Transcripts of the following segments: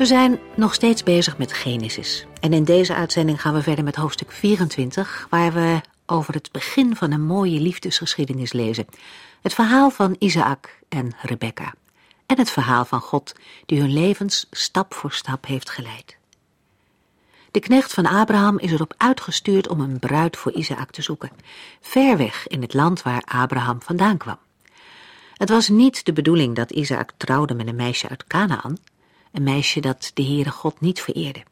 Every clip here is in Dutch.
We zijn nog steeds bezig met Genesis. En in deze uitzending gaan we verder met hoofdstuk 24, waar we over het begin van een mooie liefdesgeschiedenis lezen. Het verhaal van Isaac en Rebecca. En het verhaal van God, die hun levens stap voor stap heeft geleid. De knecht van Abraham is erop uitgestuurd om een bruid voor Isaac te zoeken, ver weg in het land waar Abraham vandaan kwam. Het was niet de bedoeling dat Isaac trouwde met een meisje uit Canaan, een meisje dat de Heere God niet vereerde.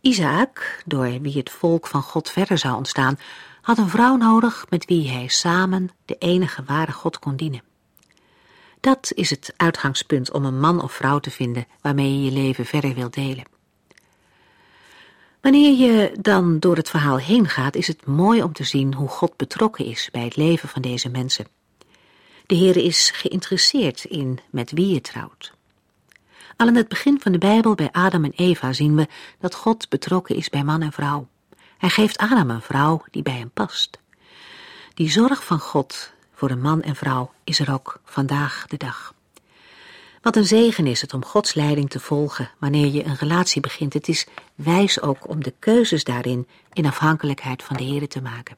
Isaac, door wie het volk van God verder zou ontstaan, had een vrouw nodig met wie hij samen de enige ware God kon dienen. Dat is het uitgangspunt om een man of vrouw te vinden waarmee je je leven verder wilt delen. Wanneer je dan door het verhaal heen gaat, is het mooi om te zien hoe God betrokken is bij het leven van deze mensen. De Heere is geïnteresseerd in met wie je trouwt. Al in het begin van de Bijbel bij Adam en Eva zien we dat God betrokken is bij man en vrouw. Hij geeft Adam een vrouw die bij hem past. Die zorg van God voor een man en vrouw is er ook vandaag de dag. Wat een zegen is het om Gods leiding te volgen wanneer je een relatie begint. Het is wijs ook om de keuzes daarin in afhankelijkheid van de Heer te maken.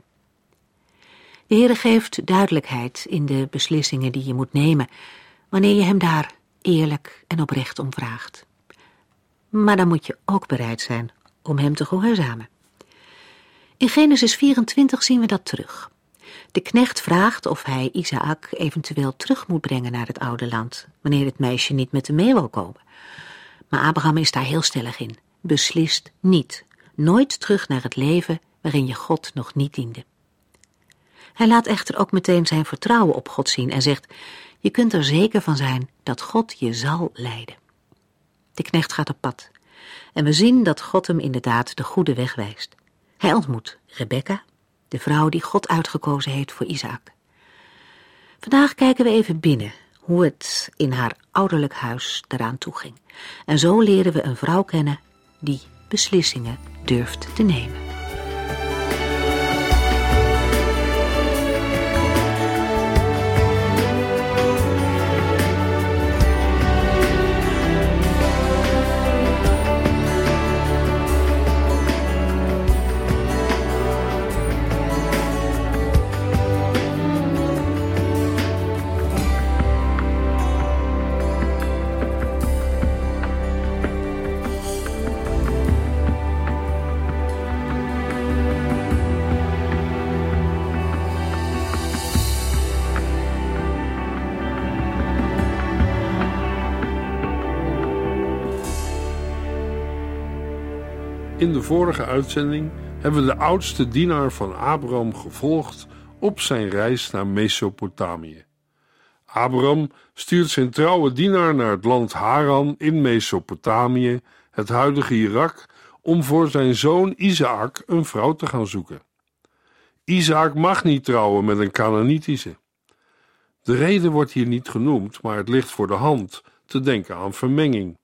De Heer geeft duidelijkheid in de beslissingen die je moet nemen wanneer je hem daar eerlijk en oprecht om vraagt. Maar dan moet je ook bereid zijn om hem te gehoorzamen. In Genesis 24 zien we dat terug. De knecht vraagt of hij Isaac eventueel terug moet brengen naar het oude land, wanneer het meisje niet met hem mee wil komen. Maar Abraham is daar heel stellig in. Beslist niet. Nooit terug naar het leven waarin je God nog niet diende. Hij laat echter ook meteen zijn vertrouwen op God zien en zegt: Je kunt er zeker van zijn dat God je zal leiden. De knecht gaat op pad en we zien dat God hem inderdaad de goede weg wijst. Hij ontmoet Rebecca, de vrouw die God uitgekozen heeft voor Isaac. Vandaag kijken we even binnen hoe het in haar ouderlijk huis eraan toe ging. En zo leren we een vrouw kennen die beslissingen durft te nemen. In de vorige uitzending hebben we de oudste dienaar van Abraham gevolgd op zijn reis naar Mesopotamië. Abraham stuurt zijn trouwe dienaar naar het land Haran in Mesopotamië, het huidige Irak, om voor zijn zoon Isaac een vrouw te gaan zoeken. Isaac mag niet trouwen met een Canaanitische. De reden wordt hier niet genoemd, maar het ligt voor de hand te denken aan vermenging.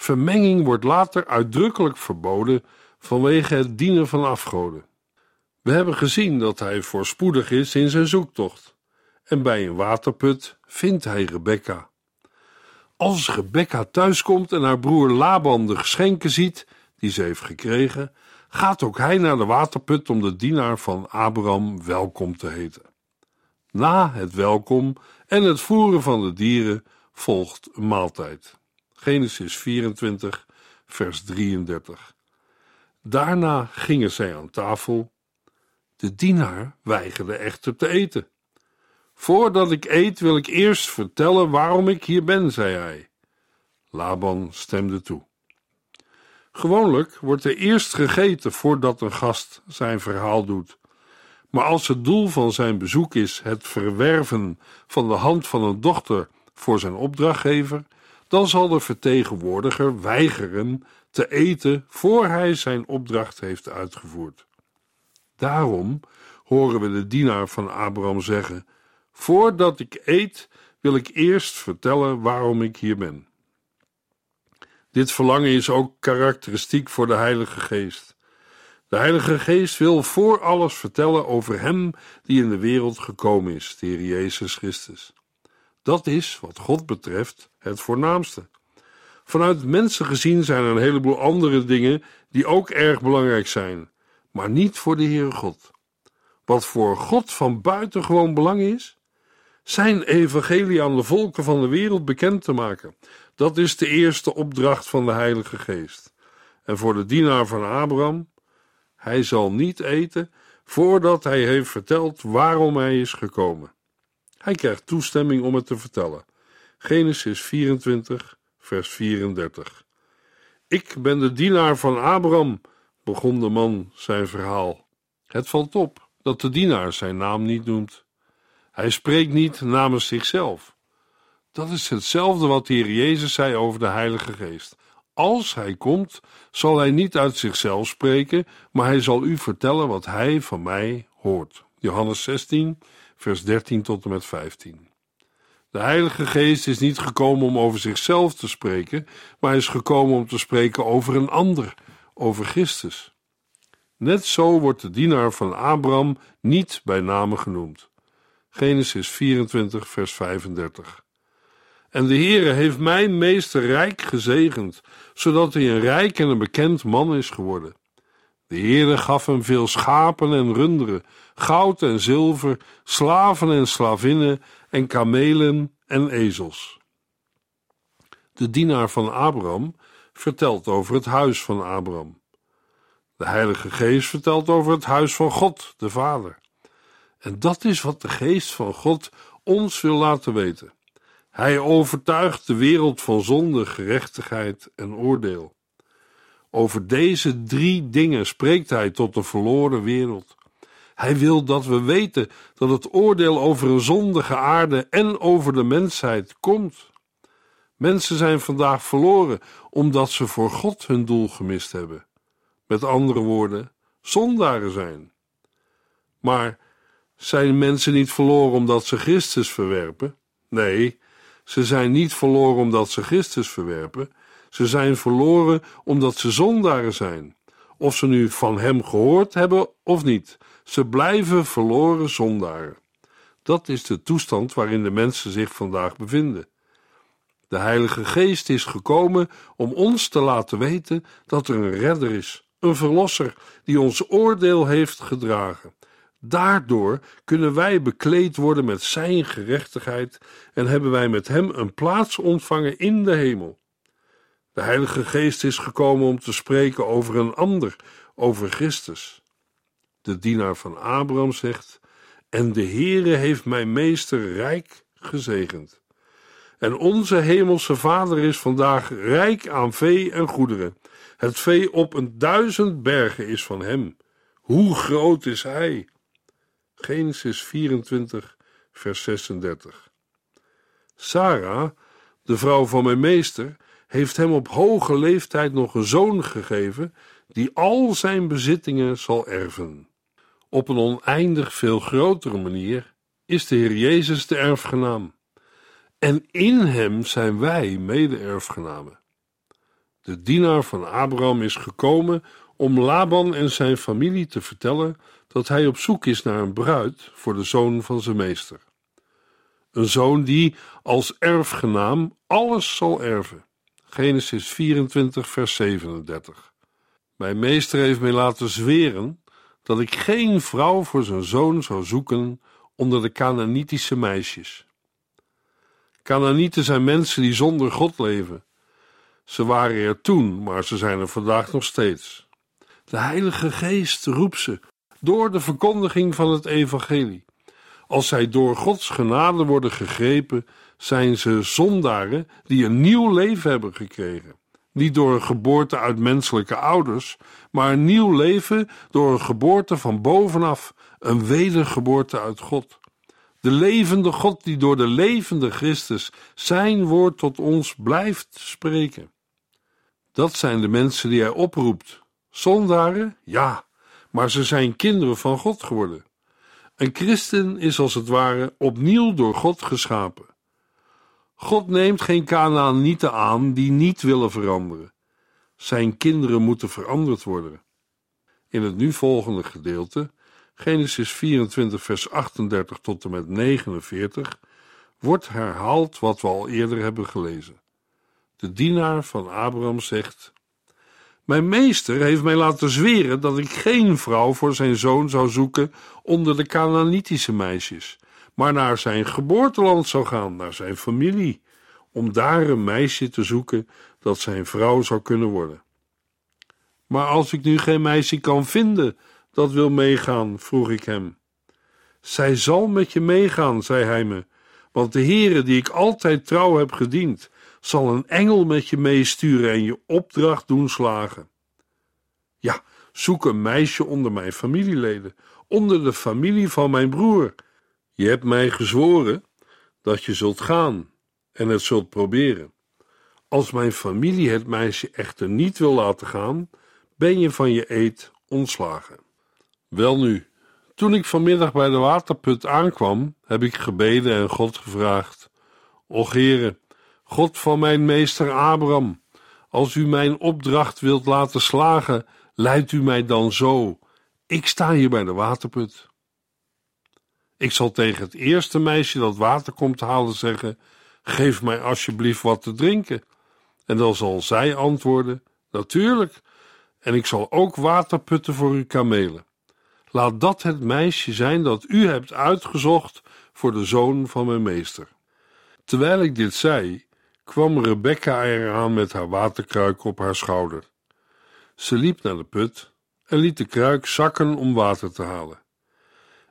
Vermenging wordt later uitdrukkelijk verboden vanwege het dienen van afgoden. We hebben gezien dat hij voorspoedig is in zijn zoektocht. En bij een waterput vindt hij Rebecca. Als Rebecca thuiskomt en haar broer Laban de geschenken ziet die ze heeft gekregen, gaat ook hij naar de waterput om de dienaar van Abraham welkom te heten. Na het welkom en het voeren van de dieren volgt een maaltijd. Genesis 24, vers 33. Daarna gingen zij aan tafel. De dienaar weigerde echter te eten. Voordat ik eet, wil ik eerst vertellen waarom ik hier ben, zei hij. Laban stemde toe. Gewoonlijk wordt er eerst gegeten voordat een gast zijn verhaal doet. Maar als het doel van zijn bezoek is het verwerven van de hand van een dochter voor zijn opdrachtgever, dan zal de vertegenwoordiger weigeren te eten voor hij zijn opdracht heeft uitgevoerd. Daarom horen we de dienaar van Abraham zeggen: Voordat ik eet, wil ik eerst vertellen waarom ik hier ben. Dit verlangen is ook karakteristiek voor de Heilige Geest. De Heilige Geest wil voor alles vertellen over Hem die in de wereld gekomen is, de Heer Jezus Christus. Dat is, wat God betreft, het voornaamste. Vanuit mensen gezien zijn er een heleboel andere dingen die ook erg belangrijk zijn, maar niet voor de Heere God. Wat voor God van buitengewoon belang is? Zijn evangelie aan de volken van de wereld bekend te maken. Dat is de eerste opdracht van de Heilige Geest. En voor de dienaar van Abraham, hij zal niet eten voordat hij heeft verteld waarom hij is gekomen. Hij krijgt toestemming om het te vertellen. Genesis 24, vers 34. Ik ben de dienaar van Abraham, begon de man zijn verhaal. Het valt op dat de dienaar zijn naam niet noemt. Hij spreekt niet namens zichzelf. Dat is hetzelfde wat de Heer Jezus zei over de Heilige Geest. Als hij komt, zal hij niet uit zichzelf spreken, maar hij zal u vertellen wat hij van mij hoort. Johannes 16, vers 13 tot en met 15. De Heilige Geest is niet gekomen om over zichzelf te spreken, maar is gekomen om te spreken over een ander, over Christus. Net zo wordt de dienaar van Abraham niet bij name genoemd. Genesis 24, vers 35. En de Heere heeft mijn meester rijk gezegend, zodat hij een rijk en een bekend man is geworden. De Heere gaf hem veel schapen en runderen, goud en zilver, slaven en slavinnen en kamelen en ezels. De dienaar van Abraham vertelt over het huis van Abraham. De Heilige Geest vertelt over het huis van God, de Vader. En dat is wat de Geest van God ons wil laten weten. Hij overtuigt de wereld van zonde, gerechtigheid en oordeel. Over deze drie dingen spreekt hij tot de verloren wereld. Hij wil dat we weten dat het oordeel over een zondige aarde en over de mensheid komt. Mensen zijn vandaag verloren omdat ze voor God hun doel gemist hebben. Met andere woorden, zondaren zijn. Maar zijn mensen niet verloren omdat ze Christus verwerpen? Nee, ze zijn niet verloren omdat ze Christus verwerpen. Ze zijn verloren omdat ze zondaren zijn. Of ze nu van Hem gehoord hebben of niet. Ze blijven verloren zondaren. Dat is de toestand waarin de mensen zich vandaag bevinden. De Heilige Geest is gekomen om ons te laten weten dat er een redder is, een verlosser die ons oordeel heeft gedragen. Daardoor kunnen wij bekleed worden met Zijn gerechtigheid en hebben wij met Hem een plaats ontvangen in de hemel. De Heilige Geest is gekomen om te spreken over een ander, over Christus. De dienaar van Abraham zegt: En de Heere heeft mijn meester rijk gezegend. En onze hemelse Vader is vandaag rijk aan vee en goederen. Het vee op een duizend bergen is van hem. Hoe groot is hij? Genesis 24, vers 36. Sarah, de vrouw van mijn meester, heeft hem op hoge leeftijd nog een zoon gegeven, die al zijn bezittingen zal erven. Op een oneindig veel grotere manier is de Heer Jezus de erfgenaam. En in hem zijn wij mede-erfgenamen. De dienaar van Abraham is gekomen om Laban en zijn familie te vertellen dat hij op zoek is naar een bruid voor de zoon van zijn meester. Een zoon die als erfgenaam alles zal erven. Genesis 24, vers 37. Mijn meester heeft mij laten zweren dat ik geen vrouw voor zijn zoon zou zoeken onder de Canaanitische meisjes. Canaanieten zijn mensen die zonder God leven. Ze waren er toen, maar ze zijn er vandaag nog steeds. De Heilige Geest roept ze door de verkondiging van het Evangelie. Als zij door Gods genade worden gegrepen, zijn ze zondaren die een nieuw leven hebben gekregen. Niet door een geboorte uit menselijke ouders, maar een nieuw leven door een geboorte van bovenaf, een wedergeboorte uit God. De levende God die door de levende Christus zijn woord tot ons blijft spreken. Dat zijn de mensen die hij oproept. Zondaren? Ja, maar ze zijn kinderen van God geworden. Een christen is als het ware opnieuw door God geschapen. God neemt geen Kanaanieten aan die niet willen veranderen. Zijn kinderen moeten veranderd worden. In het nu volgende gedeelte, Genesis 24, vers 38 tot en met 49, wordt herhaald wat we al eerder hebben gelezen. De dienaar van Abraham zegt: Mijn meester heeft mij laten zweren dat ik geen vrouw voor zijn zoon zou zoeken onder de Canaanitische meisjes, maar naar zijn geboorteland zou gaan, naar zijn familie, om daar een meisje te zoeken dat zijn vrouw zou kunnen worden. Maar als ik nu geen meisje kan vinden dat wil meegaan, vroeg ik hem. Zij zal met je meegaan, zei hij me, want de Heere die ik altijd trouw heb gediend, zal een engel met je meesturen en je opdracht doen slagen. Ja, zoek een meisje onder mijn familieleden, onder de familie van mijn broer. Je hebt mij gezworen dat je zult gaan en het zult proberen. Als mijn familie het meisje echter niet wil laten gaan, ben je van je eed ontslagen. Welnu, toen ik vanmiddag bij de waterput aankwam, heb ik gebeden en God gevraagd: Och Heere, God van mijn meester Abraham, als u mijn opdracht wilt laten slagen, leidt u mij dan zo. Ik sta hier bij de waterput. Ik zal tegen het eerste meisje dat water komt halen zeggen: Geef mij alsjeblieft wat te drinken. En dan zal zij antwoorden: Natuurlijk, en ik zal ook water putten voor uw kamelen. Laat dat het meisje zijn dat u hebt uitgezocht voor de zoon van mijn meester. Terwijl ik dit zei, kwam Rebecca eraan met haar waterkruik op haar schouder. Ze liep naar de put en liet de kruik zakken om water te halen.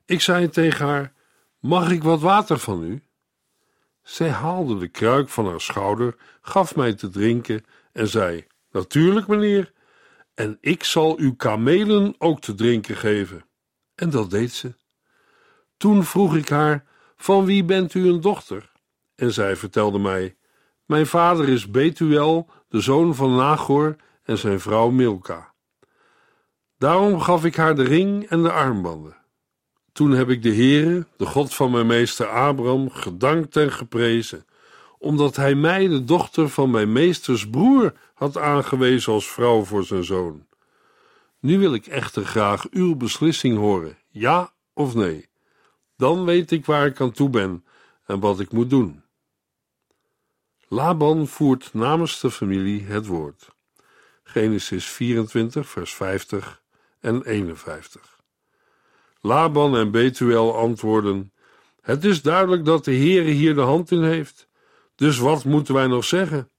Ik zei tegen haar: Mag ik wat water van u? Zij haalde de kruik van haar schouder, gaf mij te drinken en zei: Natuurlijk, meneer, en ik zal uw kamelen ook te drinken geven. En dat deed ze. Toen vroeg ik haar: Van wie bent u een dochter? En zij vertelde mij: Mijn vader is Betuel, de zoon van Nagor, en zijn vrouw Milka. Daarom gaf ik haar de ring en de armbanden. Toen heb ik de Heere, de God van mijn meester Abraham, gedankt en geprezen, omdat hij mij, de dochter van mijn meesters broer, had aangewezen als vrouw voor zijn zoon. Nu wil ik echter graag uw beslissing horen, ja of nee. Dan weet ik waar ik aan toe ben en wat ik moet doen. Laban voert namens de familie het woord. Genesis 24, vers 50 en 51. Laban en Betuel antwoorden: Het is duidelijk dat de Heere hier de hand in heeft. Dus wat moeten wij nog zeggen?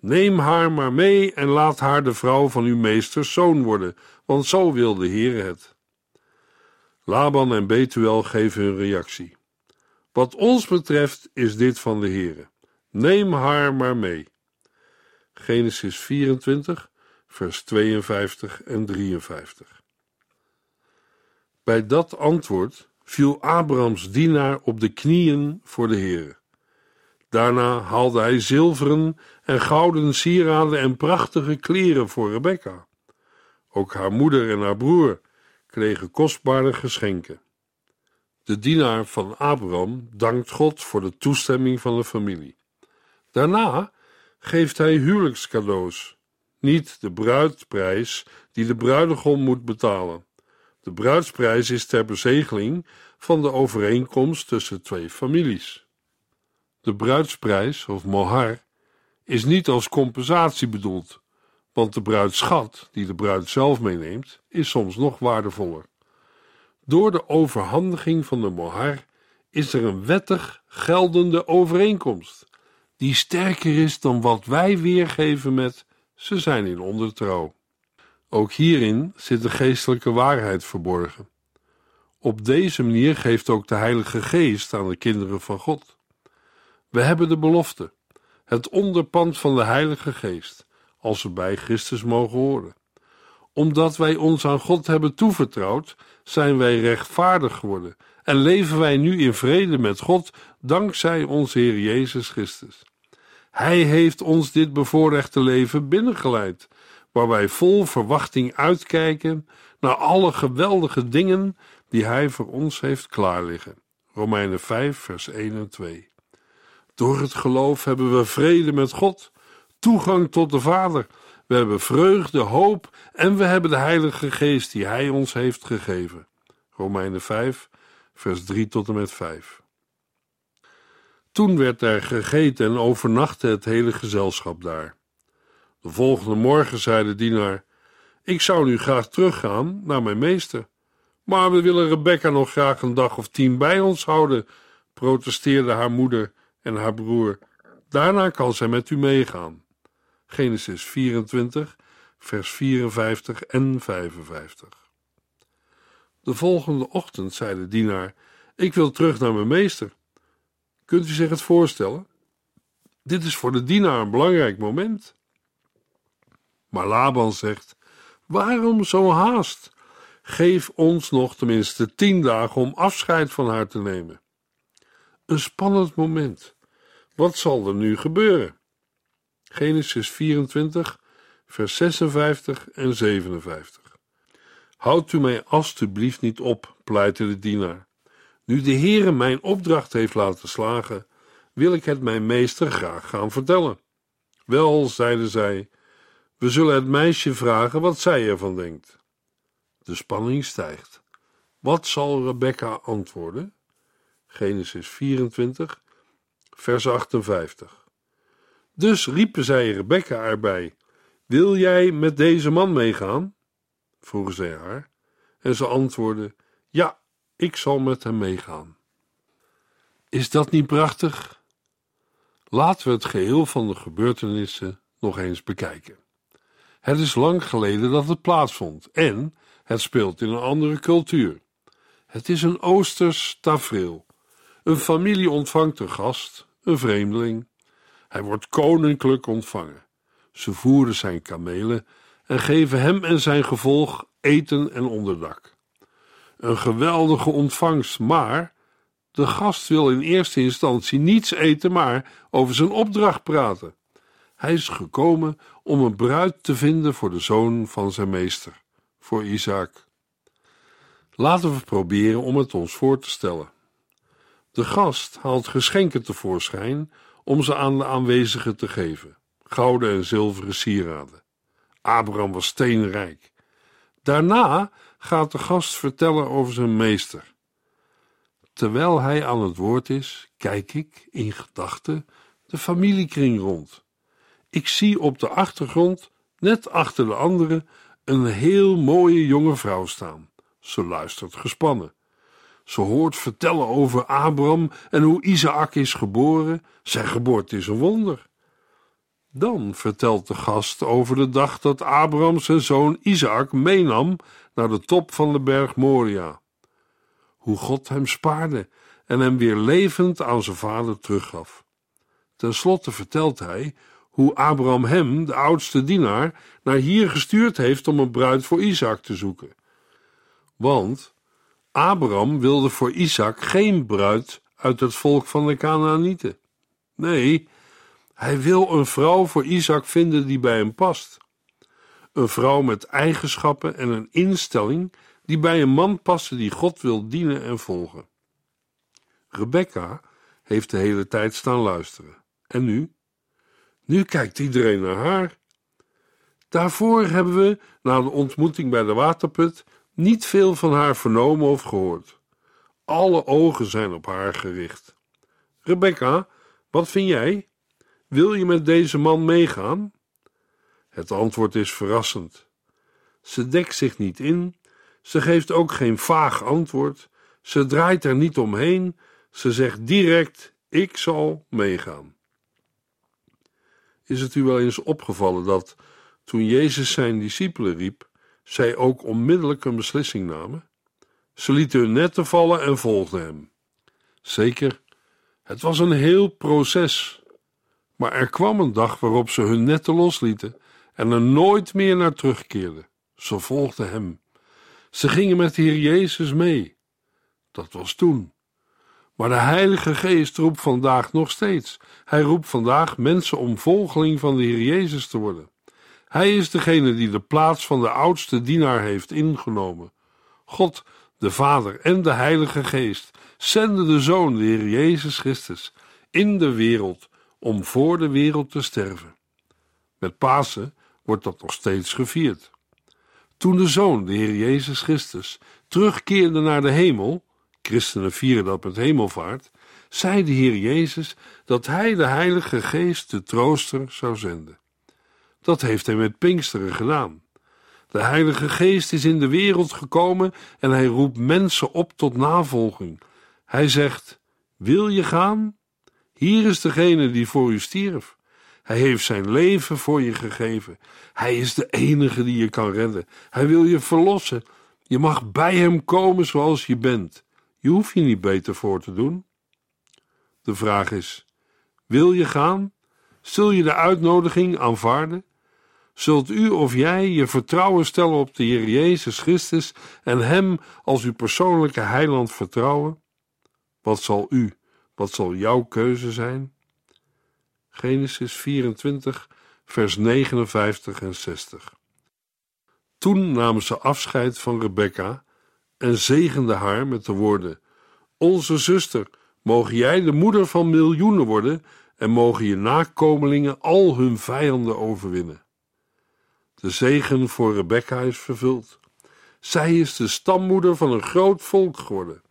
Neem haar maar mee en laat haar de vrouw van uw meesters zoon worden, want zo wil de Heer het. Laban en Betuel geven hun reactie. Wat ons betreft is dit van de Heere. Neem haar maar mee. Genesis 24, vers 52 en 53. Bij dat antwoord viel Abrahams dienaar op de knieën voor de Heere. Daarna haalde hij zilveren en gouden sieraden en prachtige kleren voor Rebecca. Ook haar moeder en haar broer kregen kostbare geschenken. De dienaar van Abraham dankt God voor de toestemming van de familie. Daarna geeft hij huwelijkscadeaus, niet de bruidprijs die de bruidegom moet betalen. De bruidsprijs is ter bezegeling van de overeenkomst tussen twee families. De bruidsprijs, of mohar, is niet als compensatie bedoeld, want de bruidschat, die de bruid zelf meeneemt, is soms nog waardevoller. Door de overhandiging van de mohar is er een wettig geldende overeenkomst, die sterker is dan wat wij weergeven met ze zijn in ondertrouw. Ook hierin zit de geestelijke waarheid verborgen. Op deze manier geeft ook de Heilige Geest aan de kinderen van God. We hebben de belofte, het onderpand van de Heilige Geest, als we bij Christus mogen horen. Omdat wij ons aan God hebben toevertrouwd, zijn wij rechtvaardig geworden en leven wij nu in vrede met God dankzij onze Heer Jezus Christus. Hij heeft ons dit bevoorrechte leven binnengeleid, waar wij vol verwachting uitkijken naar alle geweldige dingen die Hij voor ons heeft klaarliggen. Romeinen 5, vers 1 en 2. Door het geloof hebben we vrede met God, toegang tot de Vader. We hebben vreugde, hoop en we hebben de Heilige Geest die Hij ons heeft gegeven. Romeinen 5, vers 3 tot en met 5. Toen werd er gegeten en overnachtte het hele gezelschap daar. De volgende morgen zei de dienaar: Ik zou nu graag teruggaan naar mijn meester. Maar we willen Rebecca nog graag een dag of tien bij ons houden, protesteerde haar moeder en haar broer. Daarna kan zij met u meegaan. Genesis 24, vers 54 en 55. De volgende ochtend zei de dienaar: Ik wil terug naar mijn meester. Kunt u zich het voorstellen? Dit is voor de dienaar een belangrijk moment. Maar Laban zegt: Waarom zo haast? Geef ons nog tenminste tien dagen om afscheid van haar te nemen. Een spannend moment. Wat zal er nu gebeuren? Genesis 24, vers 56 en 57. Houd u mij alstublieft niet op, pleitte de dienaar. Nu de Heere mijn opdracht heeft laten slagen, wil ik het mijn meester graag gaan vertellen. Wel, zeide zij, we zullen het meisje vragen wat zij ervan denkt. De spanning stijgt. Wat zal Rebecca antwoorden? Genesis 24, vers 58. Dus riepen zij Rebecca erbij: Wil jij met deze man meegaan? vroegen zij haar. En ze antwoordde: Ja, ik zal met hem meegaan. Is dat niet prachtig? Laten we het geheel van de gebeurtenissen nog eens bekijken. Het is lang geleden dat het plaatsvond en het speelt in een andere cultuur. Het is een oosters tafereel. Een familie ontvangt een gast, een vreemdeling. Hij wordt koninklijk ontvangen. Ze voeren zijn kamelen en geven hem en zijn gevolg eten en onderdak. Een geweldige ontvangst, maar de gast wil in eerste instantie niets eten, maar over zijn opdracht praten. Hij is gekomen om een bruid te vinden voor de zoon van zijn meester, voor Isaac. Laten we proberen om het ons voor te stellen. De gast haalt geschenken tevoorschijn om ze aan de aanwezigen te geven: gouden en zilveren sieraden. Abraham was steenrijk. Daarna gaat de gast vertellen over zijn meester. Terwijl hij aan het woord is, kijk ik in gedachten de familiekring rond. Ik zie op de achtergrond, net achter de anderen, een heel mooie jonge vrouw staan. Ze luistert gespannen. Ze hoort vertellen over Abraham en hoe Isaac is geboren. Zijn geboorte is een wonder. Dan vertelt de gast over de dag dat Abraham zijn zoon Isaac meenam naar de top van de berg Moria. Hoe God hem spaarde en hem weer levend aan zijn vader teruggaf. Ten slotte vertelt hij hoe Abraham hem, de oudste dienaar, naar hier gestuurd heeft om een bruid voor Isaac te zoeken. Want Abraham wilde voor Isaac geen bruid uit het volk van de Canaanieten. Nee, hij wil een vrouw voor Isaac vinden die bij hem past. Een vrouw met eigenschappen en een instelling die bij een man passen die God wil dienen en volgen. Rebecca heeft de hele tijd staan luisteren. En nu? Nu kijkt iedereen naar haar. Daarvoor hebben we, na de ontmoeting bij de waterput, niet veel van haar vernomen of gehoord. Alle ogen zijn op haar gericht. Rebecca, wat vind jij? Wil je met deze man meegaan? Het antwoord is verrassend. Ze dekt zich niet in, ze geeft ook geen vaag antwoord, ze draait er niet omheen, ze zegt direct: Ik zal meegaan. Is het u wel eens opgevallen dat toen Jezus zijn discipelen riep, zij ook onmiddellijk een beslissing namen? Ze lieten hun netten vallen en volgden hem. Zeker, het was een heel proces. Maar er kwam een dag waarop ze hun netten loslieten en er nooit meer naar terugkeerden. Ze volgden hem. Ze gingen met de Heer Jezus mee. Dat was toen. Maar de Heilige Geest roept vandaag nog steeds. Hij roept vandaag mensen om volgeling van de Heer Jezus te worden. Hij is degene die de plaats van de oudste dienaar heeft ingenomen. God, de Vader en de Heilige Geest zenden de Zoon, de Heer Jezus Christus, in de wereld om voor de wereld te sterven. Met Pasen wordt dat nog steeds gevierd. Toen de Zoon, de Heer Jezus Christus, terugkeerde naar de hemel, christenen vieren dat met hemelvaart, zei de Heer Jezus dat Hij de Heilige Geest, de trooster, zou zenden. Dat heeft Hij met Pinksteren gedaan. De Heilige Geest is in de wereld gekomen en Hij roept mensen op tot navolging. Hij zegt: Wil je gaan? Hier is degene die voor u stierf. Hij heeft zijn leven voor je gegeven. Hij is de enige die je kan redden. Hij wil je verlossen. Je mag bij hem komen zoals je bent. Je hoeft je niet beter voor te doen. De vraag is: wil je gaan? Zul je de uitnodiging aanvaarden? Zult u of jij je vertrouwen stellen op de Heer Jezus Christus en Hem als uw persoonlijke heiland vertrouwen? Wat zal u, wat zal jouw keuze zijn? Genesis 24, vers 59 en 60. Toen namen ze afscheid van Rebekka en zegende haar met de woorden: Onze zuster, mogen jij de moeder van miljoenen worden en mogen je nakomelingen al hun vijanden overwinnen. De zegen voor Rebekka is vervuld. Zij is de stammoeder van een groot volk geworden.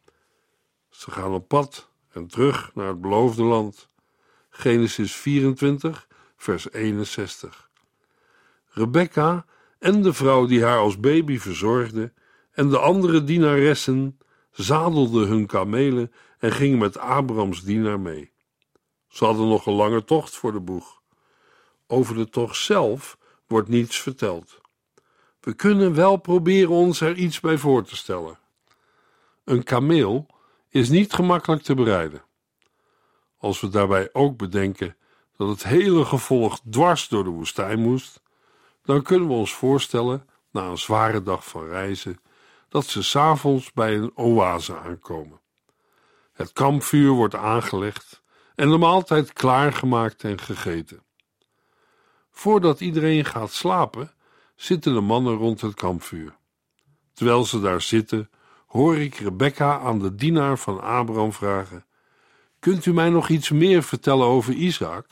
Ze gaan op pad en terug naar het beloofde land. Genesis 24, vers 61. Rebekka en de vrouw die haar als baby verzorgde en de andere dienaressen zadelden hun kamelen en gingen met Abrams dienaar mee. Ze hadden nog een lange tocht voor de boeg. Over de tocht zelf wordt niets verteld. We kunnen wel proberen ons er iets bij voor te stellen. Een kameel is niet gemakkelijk te bereiden. Als we daarbij ook bedenken dat het hele gevolg dwars door de woestijn moest, dan kunnen we ons voorstellen, na een zware dag van reizen, dat ze s'avonds bij een oase aankomen. Het kampvuur wordt aangelegd en de maaltijd klaargemaakt en gegeten. Voordat iedereen gaat slapen, zitten de mannen rond het kampvuur. Terwijl ze daar zitten, hoor ik Rebecca aan de dienaar van Abraham vragen: Kunt u mij nog iets meer vertellen over Isaac?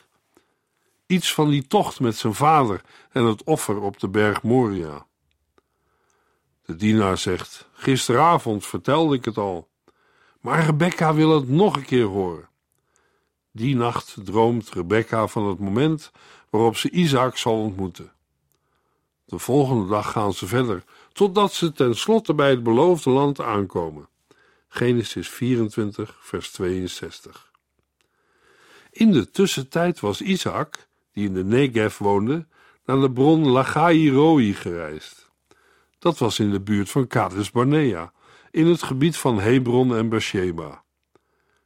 Iets van die tocht met zijn vader en het offer op de berg Moria. De dienaar zegt: Gisteravond vertelde ik het al, maar Rebecca wil het nog een keer horen. Die nacht droomt Rebecca van het moment waarop ze Isaac zal ontmoeten. De volgende dag gaan ze verder, totdat ze tenslotte bij het beloofde land aankomen. Genesis 24, vers 62. In de tussentijd was Isaac, die in de Negev woonde, naar de bron Lachai gereisd. Dat was in de buurt van Kades Barnea, in het gebied van Hebron en Beersheba.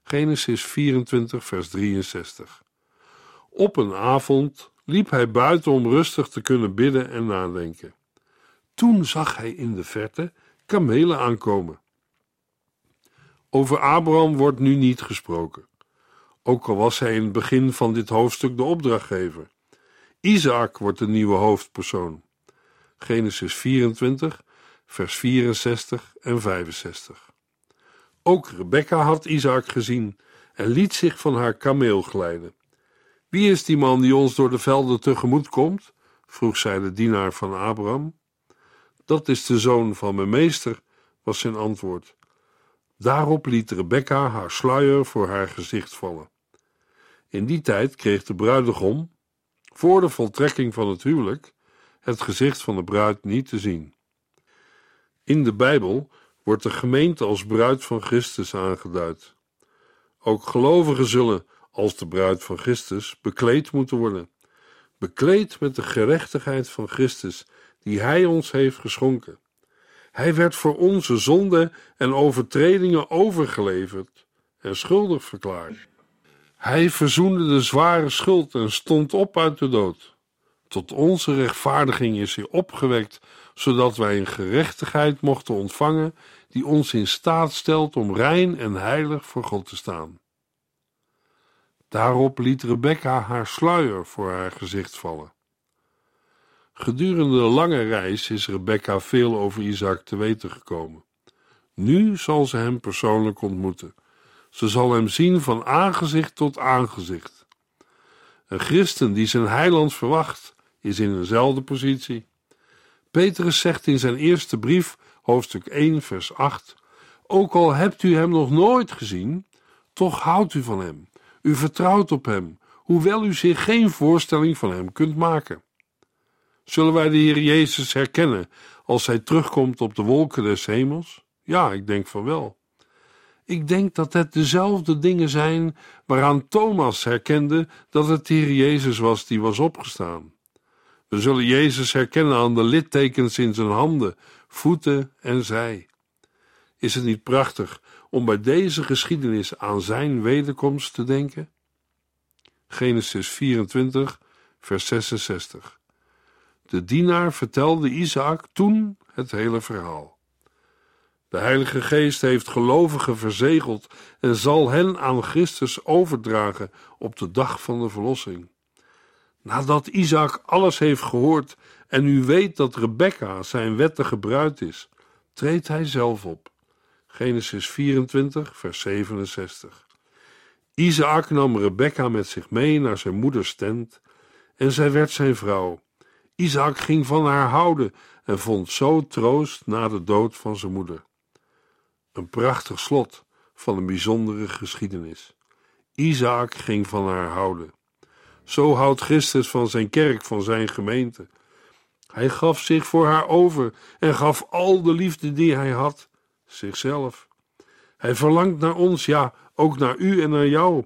Genesis 24, vers 63. Op een avond liep hij buiten om rustig te kunnen bidden en nadenken. Toen zag hij in de verte kamelen aankomen. Over Abraham wordt nu niet gesproken, ook al was hij in het begin van dit hoofdstuk de opdrachtgever. Isaac wordt de nieuwe hoofdpersoon. Genesis 24, vers 64 en 65. Ook Rebecca had Isaac gezien en liet zich van haar kameel glijden. Wie is die man die ons door de velden tegemoet komt? vroeg zij de dienaar van Abraham. Dat is de zoon van mijn meester, was zijn antwoord. Daarop liet Rebecca haar sluier voor haar gezicht vallen. In die tijd kreeg de bruidegom, voor de voltrekking van het huwelijk, het gezicht van de bruid niet te zien. In de Bijbel wordt de gemeente als bruid van Christus aangeduid. Ook gelovigen zullen, als de bruid van Christus, bekleed moeten worden. Bekleed met de gerechtigheid van Christus, die Hij ons heeft geschonken. Hij werd voor onze zonden en overtredingen overgeleverd en schuldig verklaard. Hij verzoende de zware schuld en stond op uit de dood. Tot onze rechtvaardiging is hij opgewekt, zodat wij een gerechtigheid mochten ontvangen die ons in staat stelt om rein en heilig voor God te staan. Daarop liet Rebecca haar sluier voor haar gezicht vallen. Gedurende de lange reis is Rebecca veel over Isaac te weten gekomen. Nu zal ze hem persoonlijk ontmoeten. Ze zal hem zien van aangezicht tot aangezicht. Een christen die zijn heiland verwacht, is in eenzelfde positie. Petrus zegt in zijn eerste brief, hoofdstuk 1, vers 8: Ook al hebt u hem nog nooit gezien, toch houdt u van hem. U vertrouwt op hem, hoewel u zich geen voorstelling van hem kunt maken. Zullen wij de Heer Jezus herkennen als hij terugkomt op de wolken des hemels? Ja, ik denk van wel. Ik denk dat het dezelfde dingen zijn waaraan Thomas herkende dat het de Heer Jezus was die was opgestaan. We zullen Jezus herkennen aan de littekens in zijn handen, voeten en zij. Is het niet prachtig om bij deze geschiedenis aan zijn wederkomst te denken? Genesis 24, vers 66. De dienaar vertelde Isaac toen het hele verhaal. De Heilige Geest heeft gelovigen verzegeld en zal hen aan Christus overdragen op de dag van de verlossing. Nadat Isaac alles heeft gehoord en u weet dat Rebecca zijn wettige bruid is, treedt hij zelf op. Genesis 24, vers 67. Isaac nam Rebecca met zich mee naar zijn moeders tent en zij werd zijn vrouw. Isaac ging van haar houden en vond zo troost na de dood van zijn moeder. Een prachtig slot van een bijzondere geschiedenis. Isaac ging van haar houden. Zo houdt Christus van zijn kerk, van zijn gemeente. Hij gaf zich voor haar over en gaf al de liefde die hij had, zichzelf. Hij verlangt naar ons, ja, ook naar u en naar jou.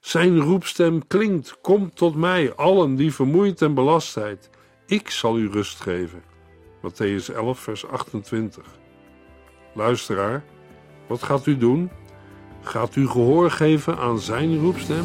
Zijn roepstem klinkt: Kom tot mij, allen die vermoeid en belast zijn. Ik zal u rust geven. Matthäus 11, vers 28. Luisteraar, wat gaat u doen? Gaat u gehoor geven aan zijn roepstem?